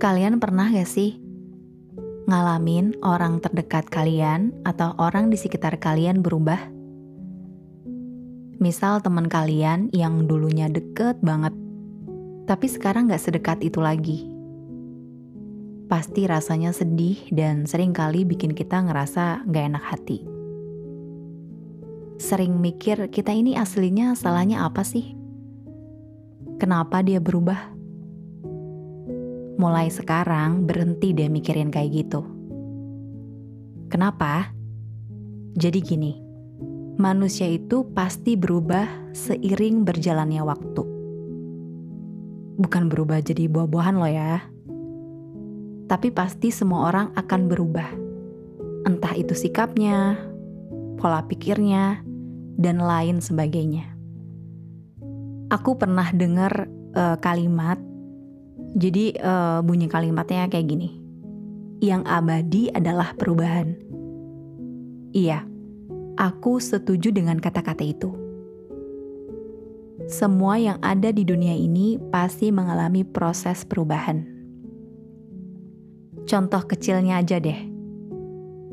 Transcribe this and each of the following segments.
Kalian pernah gak sih ngalamin orang terdekat kalian atau orang di sekitar kalian berubah? Misal teman kalian yang dulunya deket banget, tapi sekarang gak sedekat itu lagi. Pasti rasanya sedih dan sering kali bikin kita ngerasa gak enak hati. Sering mikir kita ini aslinya salahnya apa sih? Kenapa dia berubah? Mulai sekarang berhenti deh mikirin kayak gitu. Kenapa? Jadi gini, manusia itu pasti berubah seiring berjalannya waktu. Bukan berubah jadi buah-buahan loh ya. Tapi pasti semua orang akan berubah. Entah itu sikapnya, pola pikirnya, dan lain sebagainya. Aku pernah dengar uh, kalimat jadi uh, bunyi kalimatnya kayak gini. Yang abadi adalah perubahan. Iya, aku setuju dengan kata-kata itu. Semua yang ada di dunia ini pasti mengalami proses perubahan. Contoh kecilnya aja deh.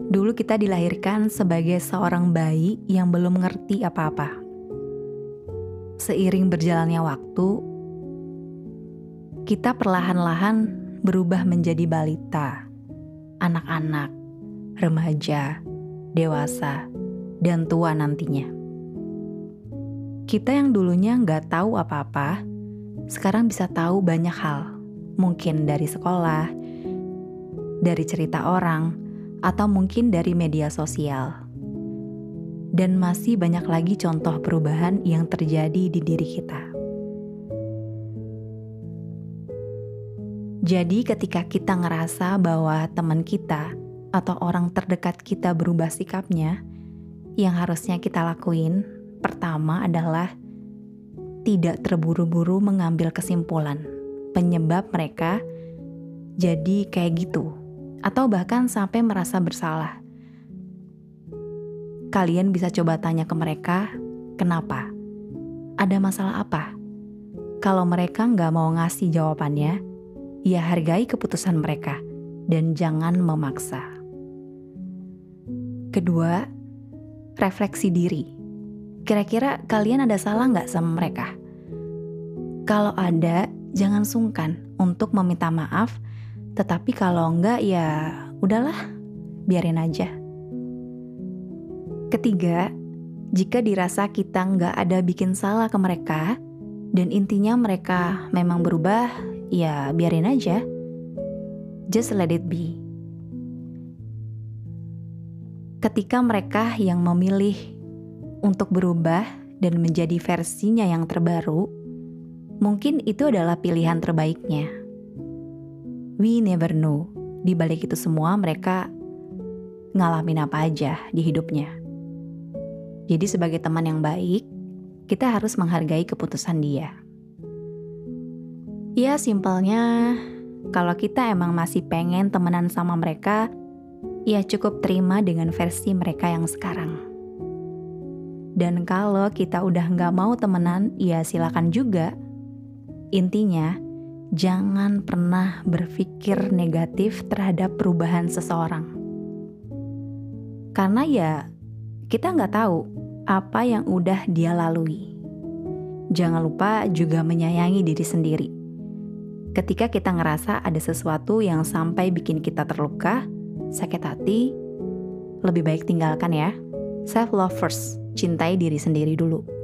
Dulu kita dilahirkan sebagai seorang bayi yang belum ngerti apa-apa. Seiring berjalannya waktu, kita perlahan-lahan berubah menjadi balita, anak-anak, remaja, dewasa, dan tua nantinya. Kita yang dulunya nggak tahu apa-apa, sekarang bisa tahu banyak hal, mungkin dari sekolah, dari cerita orang, atau mungkin dari media sosial. Dan masih banyak lagi contoh perubahan yang terjadi di diri kita. Jadi, ketika kita ngerasa bahwa teman kita atau orang terdekat kita berubah sikapnya, yang harusnya kita lakuin pertama adalah tidak terburu-buru mengambil kesimpulan penyebab mereka jadi kayak gitu, atau bahkan sampai merasa bersalah. Kalian bisa coba tanya ke mereka, kenapa? Ada masalah apa? Kalau mereka nggak mau ngasih jawabannya, ya hargai keputusan mereka dan jangan memaksa. Kedua, refleksi diri. Kira-kira kalian ada salah nggak sama mereka? Kalau ada, jangan sungkan untuk meminta maaf, tetapi kalau enggak ya udahlah, biarin aja. Ketiga, jika dirasa kita nggak ada bikin salah ke mereka, dan intinya mereka memang berubah, ya biarin aja. Just let it be. Ketika mereka yang memilih untuk berubah dan menjadi versinya yang terbaru, mungkin itu adalah pilihan terbaiknya. We never know, di balik itu semua mereka ngalamin apa aja di hidupnya. Jadi sebagai teman yang baik, kita harus menghargai keputusan dia. Ya simpelnya, kalau kita emang masih pengen temenan sama mereka, ya cukup terima dengan versi mereka yang sekarang. Dan kalau kita udah nggak mau temenan, ya silakan juga. Intinya, jangan pernah berpikir negatif terhadap perubahan seseorang. Karena ya, kita nggak tahu apa yang udah dia lalui. Jangan lupa juga menyayangi diri sendiri Ketika kita ngerasa ada sesuatu yang sampai bikin kita terluka, sakit hati, lebih baik tinggalkan ya. Self love first, cintai diri sendiri dulu.